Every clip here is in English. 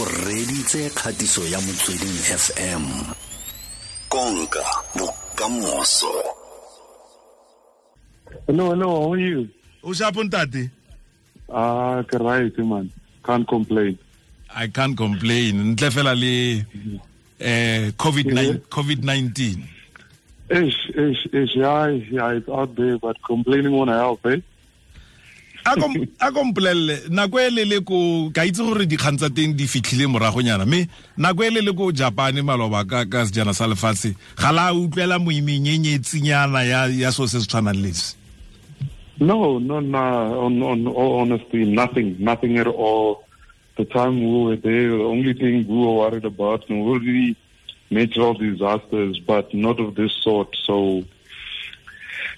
o reditse kgatiso ya motsweding fm konka bokamoso Hello, hello, how are you? o shapo ntate Ah, ke right, man. Can't complain. i can't complain ntle fela le eh covid Yeah. covid 19 Ish, ish, ish, yeah, yeah, it's out there, but complaining won't help, eh? A ko mpolelele nako e lele ko ka itse gore dikgang tsa teng di fitlhile moragonyana mme nako e lele ko japane maloba ka ka sejana sa lefatshe ga la utlwela moimenyenyetsinyana ya ya so se se tshwanang lese No, no, no, on, on on, honestly nothing, nothing at all. The time we were there, the only thing we were worried about were really natural disasters, but not of this sort. So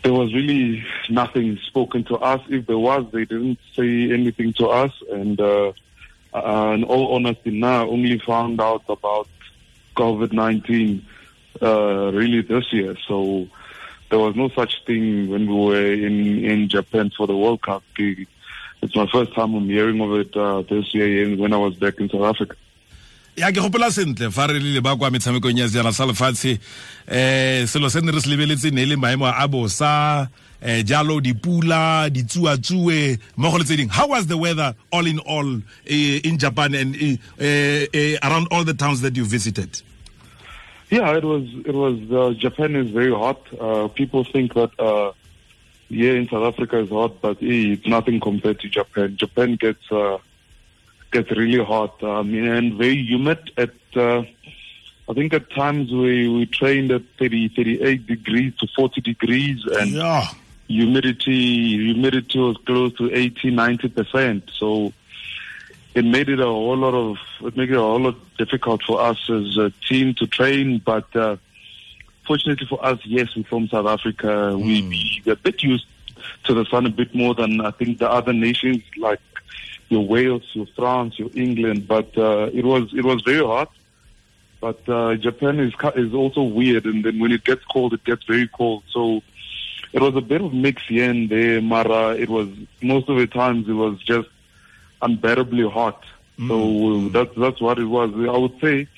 there was really nothing spoken to us. If there was, they didn't say anything to us. And uh, uh, in all honesty, now only found out about COVID-19 uh, really this year. So there was no such thing when we were in, in Japan for the World Cup. It's my first time I'm hearing of it uh, this year when I was back in South Africa. Ya ke gopola sentle fa re le ba kwa metshamekong ya sejana sa lefatshe eh selo se ne re se lebeletse ne le maemo a bosa eh jalo dipula ditsuatsue mo go le tse ding how was the weather all in all eh, in japan and eh, eh, around all the towns that you visited Yeah, it was. It was. Uh, Japan is very hot. Uh, people think that uh, yeah, in South Africa is hot, but eh, it's nothing compared to Japan. Japan gets uh, gets really hot. Um, and very humid. At uh, I think at times we we trained at 30, 38 degrees to 40 degrees, and yeah. humidity humidity was close to 80 90 percent. So it made it a whole lot of it made it a whole lot difficult for us as a team to train. But uh, fortunately for us yes we're from south africa. We we're a bit used to the sun a bit more than i think the other nations like your wales your france your england but uh, it was it was very hot but uh, Japan is is also weird, and then when it gets cold, it gets very cold. So it was a bit of mix here and there, Mara. It was most of the times it was just unbearably hot. So that's that's what it was. I would say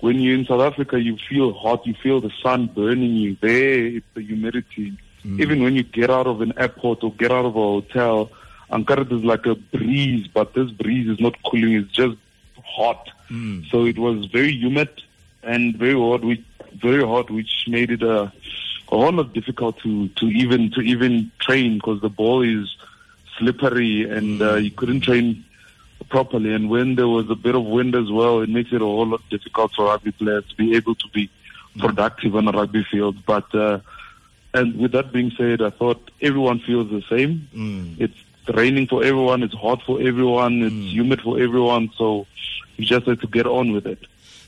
when you're in South Africa, you feel hot, you feel the sun burning you. There, it's the humidity. Even when you get out of an airport or get out of a hotel, Ankara is like a breeze, but this breeze is not cooling; it's just hot. So it was very humid and very hot, which very hot, which made it a, a whole lot difficult to to even to even train because the ball is slippery and uh, you couldn't train properly. And when there was a bit of wind as well, it makes it a whole lot difficult for rugby players to be able to be productive on a rugby field. But uh, and with that being said, I thought everyone feels the same. It's raining for everyone. It's hot for everyone. It's humid for everyone. So you just have to get on with it.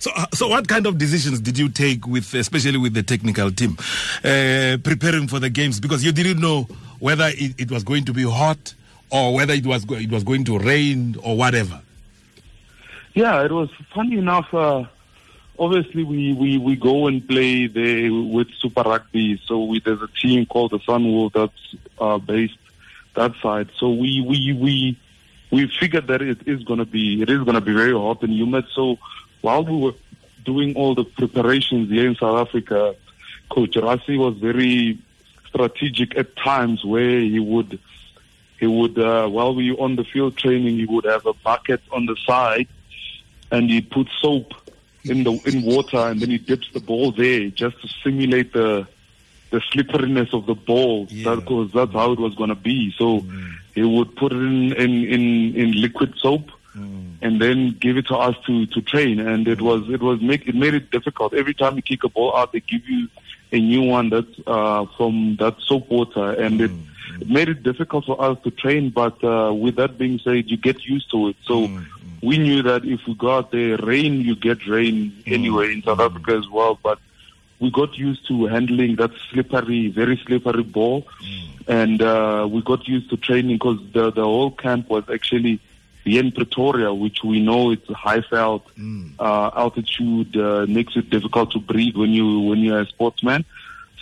So, uh, so what kind of decisions did you take with, especially with the technical team, uh, preparing for the games? Because you didn't know whether it, it was going to be hot or whether it was it was going to rain or whatever. Yeah, it was funny enough. Uh, obviously, we, we, we go and play there with Super Rugby. So we, there's a team called the Sunwolf that's uh, based that side. So we we we we figured that it is going to be it is going to be very hot and humid. So while we were doing all the preparations here in South Africa, Coach Rassie was very strategic at times where he would he would uh, while we were on the field training he would have a bucket on the side and he put soap in the in water and then he dips the ball there just to simulate the the slipperiness of the ball Yeah. because that's how it was going to be. So mm. he would put it in in in, in liquid soap mm. and then give it to us to to train. And it was it was make it made it difficult. Every time you kick a ball out they give you a new one that's uh from that soap water. And it mm. it made it difficult for us to train. But uh with that being said you get used to it. So we knew that if we got there rain you get rain anyway in south africa as well. But we got used to handling that slippery, very slippery ball, and uh, we got used to training because the the whole camp was actually in Pretoria, which we know it's Highveld uh, altitude uh, makes it difficult to breathe when you when you're a sportsman.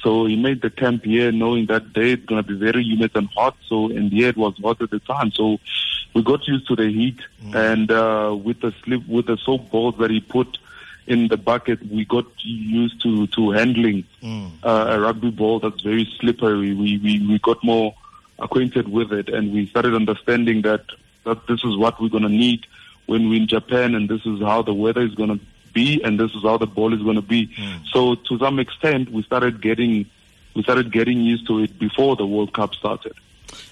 So he made the camp here knowing that day it's going to be very humid and hot. So, and here it was hot at the time. So we got used to the heat, mm. and uh, with the slip with the soap balls that he put in the bucket, we got used to to handling mm. uh, a rugby ball that's very slippery. We we we got more acquainted with it, and we started understanding that that this is what we're going to need when we're in Japan, and this is how the weather is going to be, and this is how the ball is going to be. Mm. So to some extent, we started getting we started getting used to it before the World Cup started.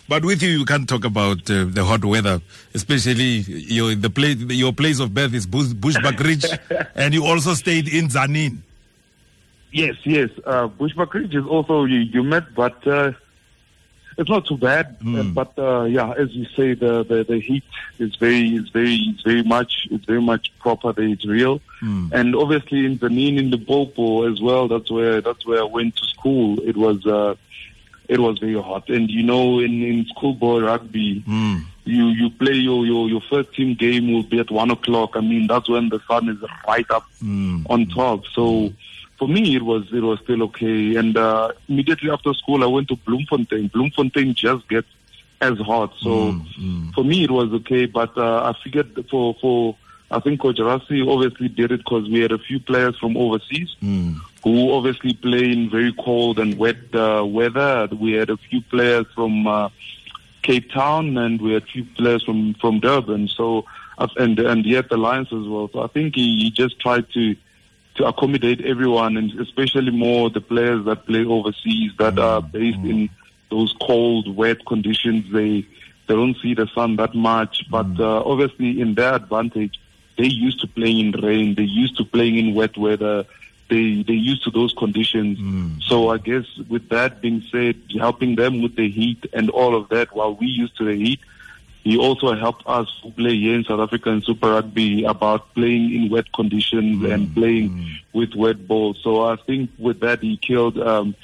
But with you, you can't talk about uh, the hot weather, especially your the place. Your place of birth is Bush, Bushbuckridge, and you also stayed in Tzaneen. Yes, yes. Uh, Bushbuckridge is also you, you met, but uh, it's not too bad. Mm. but uh, yeah, as you say, the, the, the heat is very is very it's very much it's very much proper. There, it's real, mm. and obviously in Tzaneen in the Popo as well. That's where that's where I went to school. It was. It was very hot. And you know, in, in schoolboy rugby, mm. you, you play your, your, your first team game will be at one o'clock. I mean, that's when the sun is right up mm. on top. So for me, it was, it was still okay. And, uh, immediately after school, I went to Bloemfontein. Bloemfontein just gets as hot. So mm. for me, it was okay. But, uh, I figured for, for, I think Coach Rassie obviously did it because we had a few players from overseas mm. who obviously play in very cold and wet uh, weather. We had a few players from uh, Cape Town and we had a few players from, from Durban. So, and, and yet the Lions as well. So I think he, he just tried to, to accommodate everyone and especially more the players that play overseas that mm. are based mm. in those cold, wet conditions. They, they don't see the sun that much, but mm. uh, obviously in their advantage, they used to playing in rain. They used to playing in wet weather. They they used to those conditions. Mm. So I guess with that being said, helping them with the heat and all of that, while we used to the heat, he also helped us who play here in South Africa in Super Rugby about playing in wet conditions mm. and playing mm. with wet balls. So I think with that he killed um,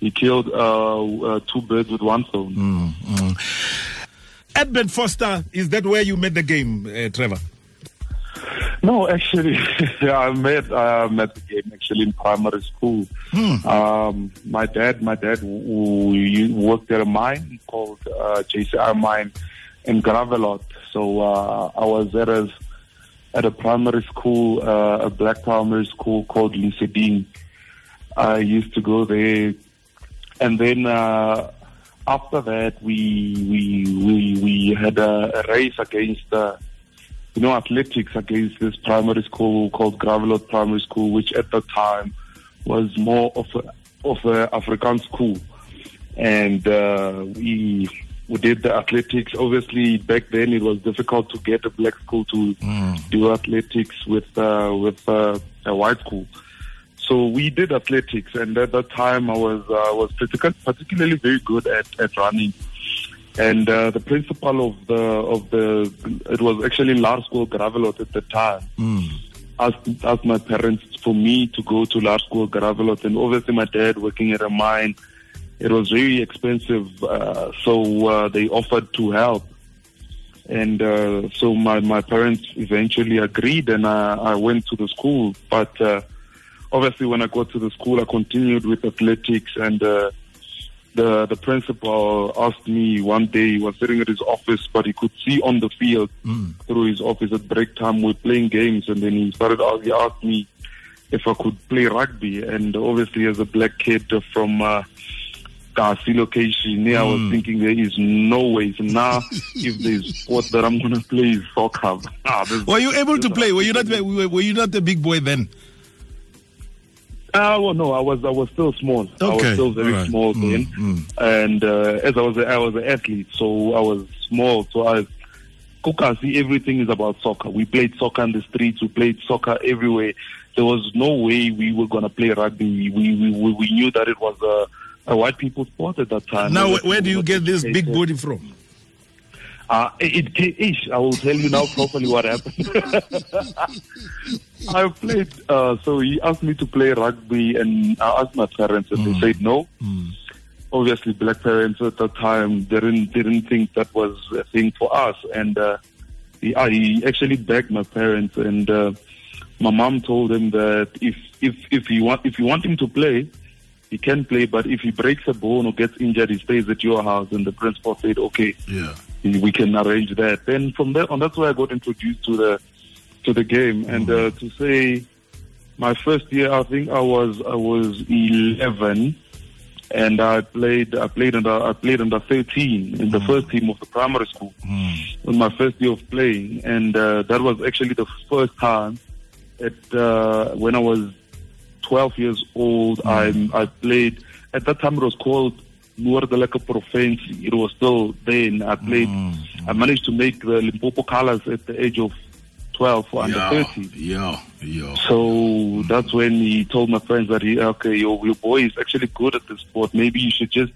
he killed uh, uh, two birds with one stone. Mm, mm. Edmund Foster, is that where you made the game, uh, Trevor? No, actually, yeah, I met uh, met the game actually in primary school. Hmm. Um, my dad, my dad who worked at a mine called uh, JCR mine in Gravelotte. So uh, I was at a at a primary school, uh, a black primary school called Lycedine. I used to go there, and then uh, after that, we we we we had a, a race against. Uh, you know, athletics against this primary school called Gravelotte Primary School, which at the time was more of a of a African school, and uh, we we did the athletics. Obviously, back then it was difficult to get a black school to mm. do athletics with uh, with uh, a white school. So we did athletics, and at that time I was uh, was particularly very good at, at running. And uh, the principal of the of the it was actually Laerskool Gravelotte at the time. Mm. Asked, asked my parents for me to go to Laerskool Gravelotte, and obviously my dad working at a mine, it was very expensive. Uh, so uh, they offered to help, and uh, so my my parents eventually agreed, and I, I went to the school. But uh, obviously, when I got to the school, I continued with athletics and uh, the the principal asked me one day he was sitting at his office but he could see on the field mm. through his office at break time we're playing games and then he started he asked me if I could play rugby and obviously as a black kid from uh, Kasi location I was mm. thinking there is no way. So now if there's sport that I'm gonna play is soccer. Ah, were you able to play? Were you not were you not a big boy then uh, well, no, I was I was still small. Okay. I was still very right. small mm, then, mm, and uh, as I was a, I was an athlete, so I was small. So I, Kukasi, everything is about soccer. We played soccer in the streets. We played soccer everywhere. There was no way we were gonna play rugby. We we we, we knew that it was a, a white people sport at that time. Now, where do you get this big body from? Uh, it, it, I will tell you now properly what happened. I played, uh, so he asked me to play rugby and I asked my parents and mm. they said no. Mm. Obviously black parents at that time didn't, didn't think that was a thing for us. And, uh, he, he actually begged my parents and, uh, my mom told him that if, if, if you want, if you want him to play, he can play, but if he breaks a bone or gets injured, he stays at your house. And the principal said, okay. Yeah. We can arrange that. Then from there on, that's where I got introduced to the to the game. And uh, to say, my first year, I think I was I was 11, and I played I played under I played under 13 in the first team of the primary school. On my first year of playing, and uh, that was actually the first time. At uh, when I was 12 years old, I I played. At that time, it was called Noordelike Provincie. It was still then. I played. I managed to make the Limpopo colors at the age of 12 for under Yeah, 13. yeah, yeah. So that's when he told my friends that he, okay, your, your boy is actually good at this sport. Maybe you should just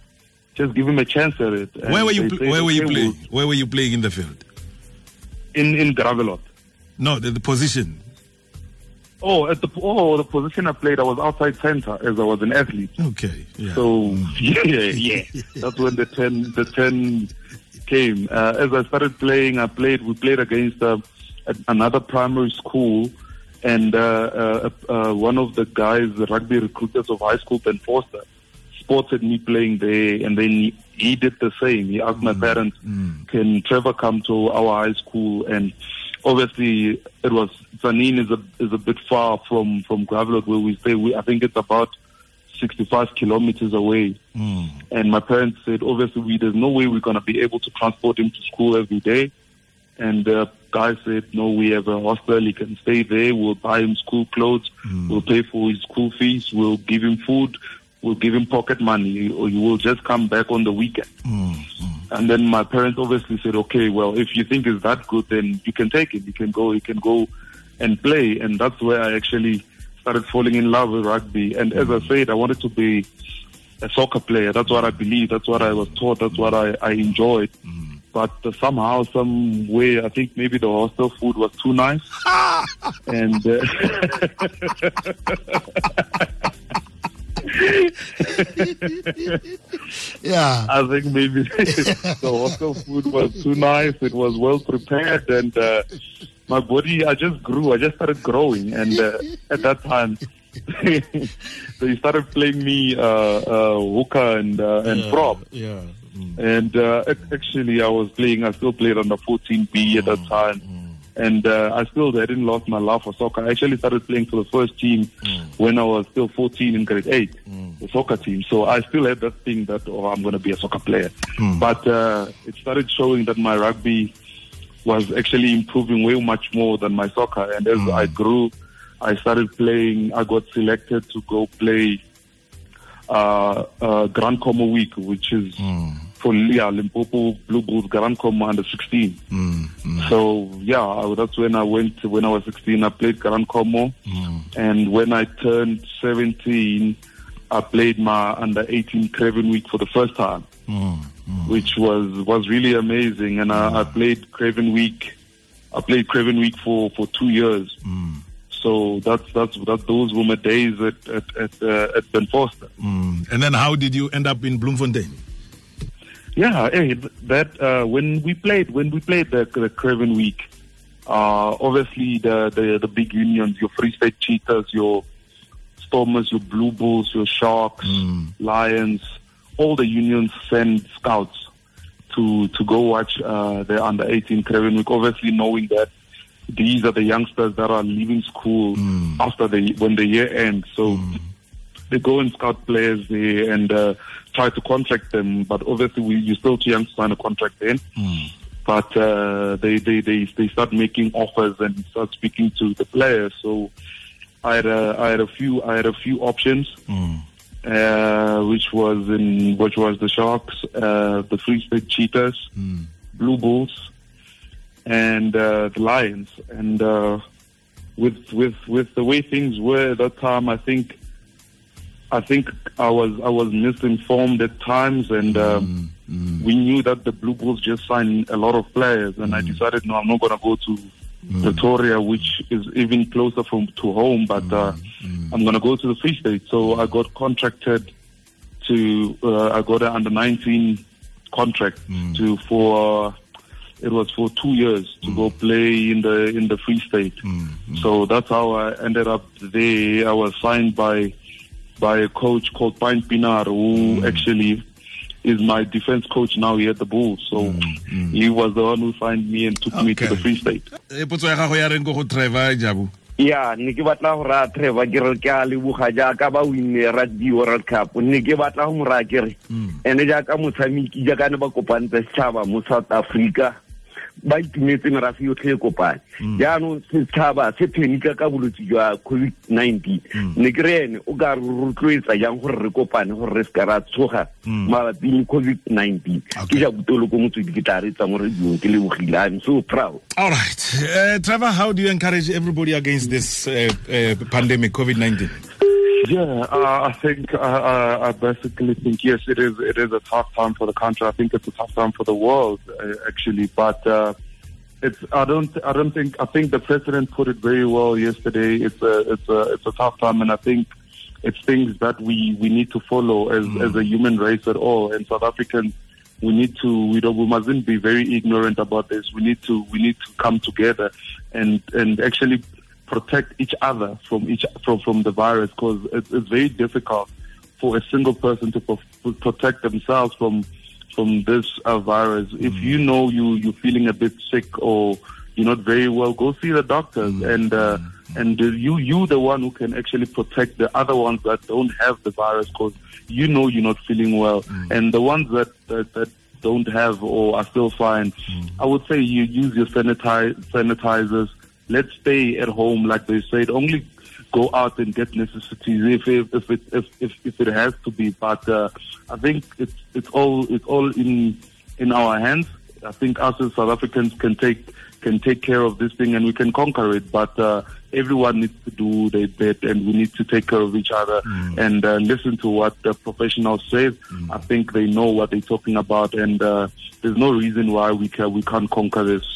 just give him a chance at it. And Where were you? Where were you playing? we'll-" Where were you playing in the field? In in Gravelotte. No, the, the position. Oh, at the oh the position I played, I was outside center as I was an athlete. Okay. Yeah. So yeah, yeah, yeah. that's when the ten the ten came. Uh, as I started playing, I played. We played against uh, another primary school, and uh, uh, uh, one of the guys, the rugby recruiters of high school, Ben Vorster, spotted me playing there, and then he, he did the same. He asked my parents, "Can Trevor come to our high school?" And obviously, it was Tzaneen is a is a bit far from from Gravelotte where we stay. We, I think it's about 65 kilometers away. Hmm. And my parents said, obviously, we, there's no way we're going to be able to transport him to school every day. And the guy said, no, we have a hostel. He can stay there. We'll buy him school clothes. Hmm. We'll pay for his school fees. We'll give him food. We'll give him pocket money. Or you will just come back on the weekend. And then my parents obviously said, okay, well, if you think it's that good, then you can take it. You can go, you can go and play. And that's where I actually started falling in love with rugby. And as I said, I wanted to be a soccer player. That's what I believe. That's what I was taught. That's what I, I enjoyed. But uh, somehow, some way, I think maybe the hostel food was too nice. and uh, Yeah. I think maybe the hostel food was too nice. It was well prepared, and uh, my body, I just grew. I just started growing, and uh, at that time, they started playing me uh, uh, hooker and uh, and prop. Yeah. Mm. And uh, actually, I was playing. I still played on the 14B at that time, and uh, I still I didn't lost my love for soccer. I actually started playing for the first team when I was still 14 in grade eight, the soccer team. So I still had that thing that oh, I'm going to be a soccer player. But uh, it started showing that my rugby was actually improving way much more than my soccer. And as I grew, I started playing. I got selected to go play uh, uh, Grant Khomo Week, which is for yeah, Limpopo Blue Bulls Grant Khomo under 16. Mm-hmm. So yeah, that's when I went. When I was 16, I played Grant Khomo, mm-hmm. and when I turned 17, I played my under 18 Craven Week for the first time, mm-hmm. which was was really amazing. And I, I played Craven Week. I played Craven Week for for two years. So that's that's that. Those were my days at at at, uh, at Ben Vorster. Mm. And then how did you end up in Bloemfontein? Yeah, hey, th- that uh, when we played when we played the, the Craven Week, uh, obviously the, the the big unions, your Free State Cheetahs, your Stormers, your Blue Bulls, your Sharks, Lions, all the unions send scouts to to go watch uh, the under 18 Craven Week. Obviously, knowing that these are the youngsters that are leaving school after the when the year ends. So they go and scout players there and uh, try to contract them. But obviously, we, you're still too young to sign a contract then. But uh, they, they, they, they start making offers and start speaking to the players. So I had a, I had a few I had a few options, uh, which was in which was the Sharks, uh, the Free State Cheetahs, Blue Bulls, and uh, the Lions. And uh, with with with the way things were at that time, I think I think I was I was misinformed at times, and um, we knew that the Blue Bulls just signed a lot of players, and I mm. decided no, I'm not going to go to Pretoria, which is even closer from to home, but uh, I'm going to go to the Free State. So I got contracted to uh, I got an under 19 contract to for. Uh, it was for two years to go play in the in the Free State. So that's how I ended up there. I was signed by by a coach called Pine Pienaar, who mm. actually is my defense coach now here at the Bulls. So mm, mm. he was the one who signed me and took okay. me to the Free State. e potso ya gago ya reng go Trevor Jabu ya ne ke batla go raya Trevor ke re ke a leboga jaaka ba winne rugby world cup ne ke batla go mo raya ke re mm. ene jaaka motshameki jaaka ne ba kopantse setšhaba mo south africa ba itumetse merafe yotlhe e kopane. Mm. jaanong setšhaba se phenika ka bolwetse jwa covid-19 mm. ne ke re ene o ka re rotloetsa jang gore re kopane gore re seka ra tshoga mm. mabapi le covid-19 ke ja motswedi ke tla retsa mo radiong ke lebogile. I'm so proud. All right. Uh, trevor how do you encourage everybody against this uh, uh, pandemic covid-19 Yeah, uh, I think uh, uh, I basically think yes, it is. It is a tough time for the country. I think it's a tough time for the world, uh, actually. But uh, it's. I don't. I don't think. I think the president put it very well yesterday. It's a. It's a. It's a tough time, and I think it's things that we we need to follow as mm. as a human race at all. And South Africans, we need to. We don't. We mustn't be very ignorant about this. We need to. We need to come together and and actually protect each other from each from from the virus because it's, it's very difficult for a single person to pro- protect themselves from from this uh, virus. Mm. If you know you you're feeling a bit sick or you're not very well, go see the doctors mm. and. Uh, mm. and you you the one who can actually protect the other ones that don't have the virus because you know you're not feeling well mm. and the ones that, that, that don't have or are still fine mm. i would say you use your sanitize, sanitizers let's stay at home, like they said. Only go out and get necessities if if if it if if, if it has to be. But uh, I think it's it's all it's all in in our hands. I think us as South Africans can take can take care of this thing and we can conquer it. But uh, everyone needs to do their bit and we need to take care of each other mm. and uh, listen to what the professionals say. Mm. I think they know what they're talking about and uh, there's no reason why we can we can't conquer this.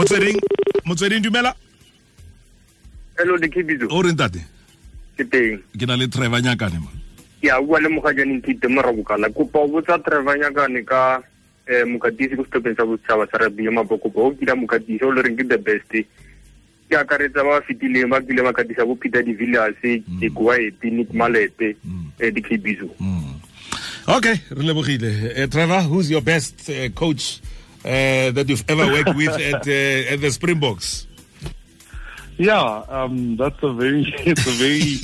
Motsweding motsweding dumela? Hello dikhibiso o reng tate ke teng. Ke na le trevor nyakane ma ke a bua le mogajane nkite morabokala kopa o botsa trevor nyakane ka um mokatisi ko setopeng sa botšhaba sa rugby yo mapokopa o kila mokatisi o le reng ke the best. Ke akaretsa ba fetileng ba kile makatisa bo peter de dikoaepe mm. nick malete um dikhibiso okay re lebogile trevor who's your best uh, coach uh, that you've ever worked with at, uh, at the Springboks? Yeah, um, that's a very it's a very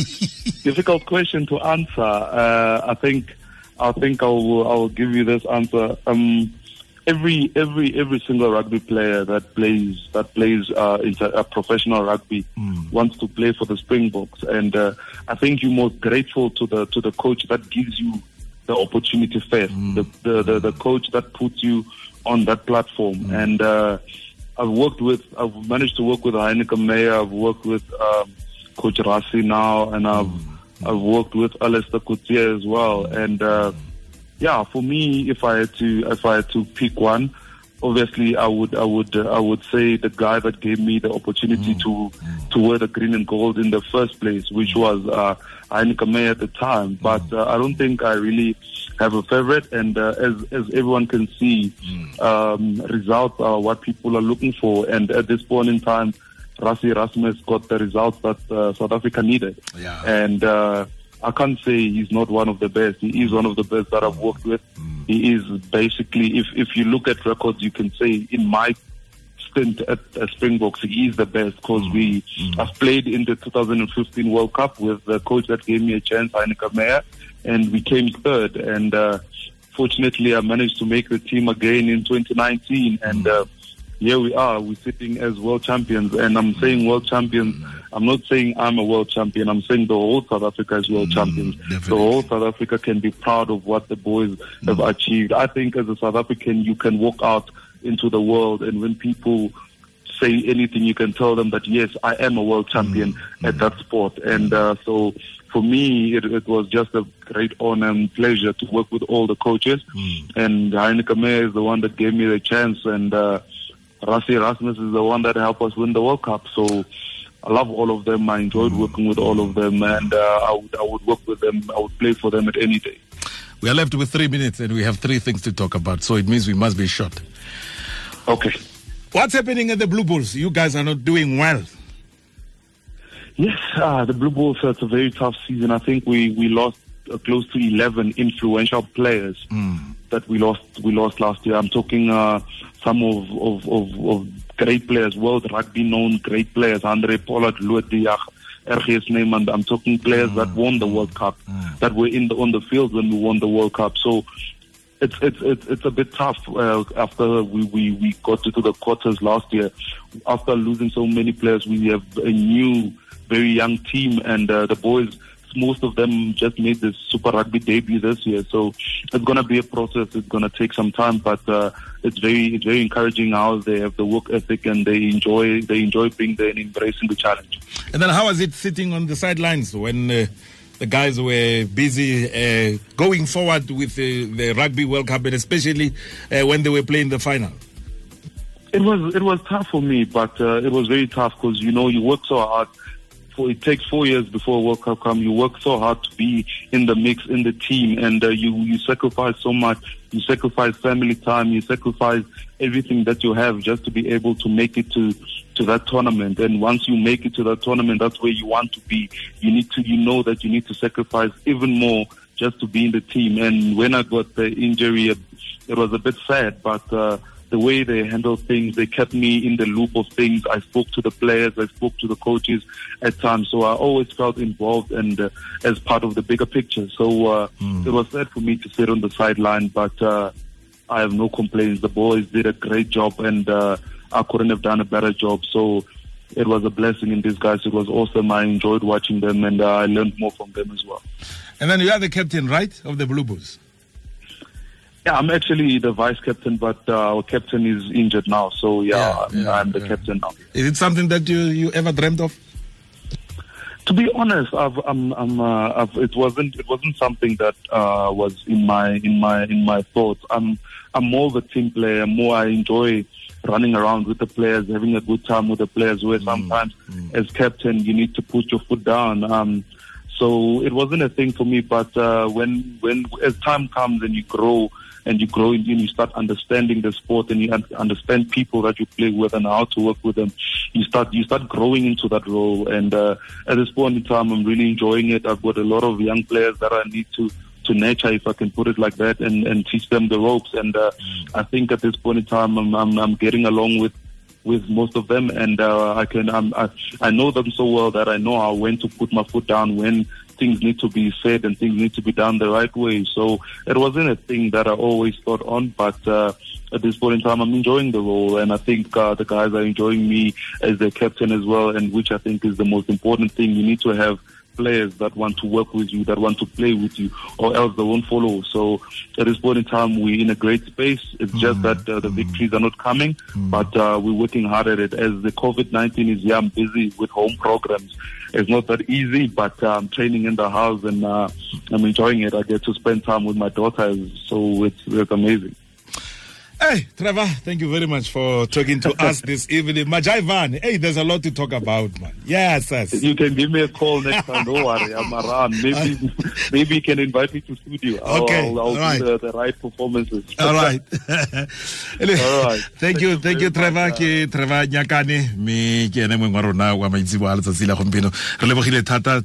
difficult question to answer. Uh, I think I think I will I will give you this answer. Um, every every every single rugby player that plays that plays uh, a professional rugby mm. wants to play for the Springboks, and uh, I think you're most grateful to the to the coach that gives you the opportunity first, mm. the, the, the the coach that puts you on that platform. Mm. And uh, I've worked with, I've managed to work with Heyneke Meyer, I've worked with um, Coach Rassie now, and I've mm. I've worked with Allister Coetzee as well. And uh, yeah, for me, if I had to if I had to pick one, obviously I would I would uh, I would say the guy that gave me the opportunity mm. to to wear the green and gold in the first place, which was uh, Heyneke Meyer at the time. But uh, I don't think I really have a favorite. And uh, as as everyone can see, mm. um, results are what people are looking for. And at this point in time, Rassie Erasmus got the results that uh, South Africa needed. Yeah. And uh, I can't say he's not one of the best. He is one of the best that I've worked with. Mm. He is basically, if if you look at records, you can say in my stint at uh, Springboks, he is the best because we mm. I've played in the 2015 World Cup with the coach that gave me a chance, Heyneke Meyer, and we came third. And uh, fortunately, I managed to make the team again in 2019, and. Mm. Uh, here we are, we're sitting as world champions. And I'm saying world champions, I'm not saying I'm a world champion, I'm saying the whole South Africa is world mm, champions. Definitely. The whole South Africa can be proud of what the boys mm. have achieved. I think as a South African, you can walk out into the world, and when people say anything, you can tell them that, yes, I am a world champion mm, at that sport. And uh, so for me, it, it, was just a great honor and pleasure to work with all the coaches. Mm. And Heyneke Meyer is the one that gave me the chance. And uh, Rassie Erasmus is the one that helped us win the World Cup. So I love all of them. I enjoyed Mm. working with all of them, and uh, I would I would work with them. I would play for them at any day. We are left with three minutes and we have three things to talk about, so it means we must be short. Okay. What's happening at the Blue Bulls? You guys are not doing well. Yes, uh, the Blue Bulls. It's a very tough season. I think we we lost uh, close to 11 influential players that we lost we lost last year. I'm talking uh, some of, of, of, of great players, world rugby known great players, Andre Pollard, Louis Diach, RG Snyman, and I'm talking players that won the World Cup, that were in the on the field when we won the World Cup. So it's it's it's, it's a bit tough uh, after we, we, we got to the quarters last year. After losing so many players, we have a new, very young team, and uh, the boys. Most of them just made this Super Rugby debut this year, so it's going to be a process. It's going to take some time, but uh, it's very it's very encouraging how they have the work ethic and they enjoy they enjoy being there and embracing the challenge. And then how was it sitting on the sidelines when uh, the guys were busy uh, going forward with uh, the Rugby World Cup and especially uh, when they were playing the final? It was it was tough for me, but uh, it was very tough because you know you work so hard. For it takes four years before World Cup come. You work so hard to be in the mix in the team, and uh, you you sacrifice so much. You sacrifice family time. You sacrifice everything that you have just to be able to make it to to that tournament. And once you make it to that tournament, that's where you want to be. You need to you know that you need to sacrifice even more just to be in the team. And when I got the injury, it was a bit sad, but. Uh, the way they handled things, they kept me in the loop of things. I spoke to the players, I spoke to the coaches at times, so I always felt involved and uh, as part of the bigger picture. So uh, it was sad for me to sit on the sideline, but uh, I have no complaints. The boys did a great job, and uh, I couldn't have done a better job. So it was a blessing in disguise. It was awesome. I enjoyed watching them, and uh, I learned more from them as well. And then you are the captain, right, of the Blue Bulls? Yeah, I'm actually the vice captain, but uh, our captain is injured now. So yeah, Yeah, I'm- yeah, I'm the yeah. captain now. Is it something that you, you ever dreamt of? To be honest, I've, I'm, I'm, uh, I've, it wasn't, it wasn't something that uh, was in my, in my, in my thoughts. I'm, I'm more of a team player. More I enjoy running around with the players, having a good time with the players. Where sometimes, as captain, you need to put your foot down. Um, so it wasn't a thing for me. But uh, when, when, as time comes and you grow. And you grow and you start understanding the sport and you un- understand people that you play with and how to work with them. You start you start growing into that role. And uh, at this point in time, I'm really enjoying it. I've got a lot of young players that I need to to nurture, if I can put it like that, and, and teach them the ropes. And uh, I think at this point in time, I'm, I'm, I'm getting along with with most of them, and uh, I can I'm, I, I know them so well that I know how when to put my foot down when things need to be said and things need to be done the right way. So it wasn't a thing that I always thought on, but uh, at this point in time, I'm enjoying the role, and I think uh, the guys are enjoying me as their captain as well, and which I think is the most important thing. You need to have players that want to work with you, that want to play with you, or else they won't follow. So at this point in time, we're in a great space. It's just that uh, the victories are not coming, but uh, we're working hard at it. As the COVID-19 is here, I'm busy with home programs. It's not that easy, but I'm training in the house and uh, I'm enjoying it. I get to spend time with my daughters, so it's, it's amazing. Hey, Trevor, thank you very much for talking to us this evening. Majaivan, hey, there's a lot to talk about, man. Yes, yes. You can give me a call next time. Don't worry, I'm around. Maybe, maybe you can invite me to studio. Okay, I'll, I'll all right. do the, the right performances. All right. All right. Thank you, thank you, Trevor. Ke Trevor Nyakane, me ke ene mongwe wa rona wa maitsiboa a letsatsi la gompieno. Re lebogile thata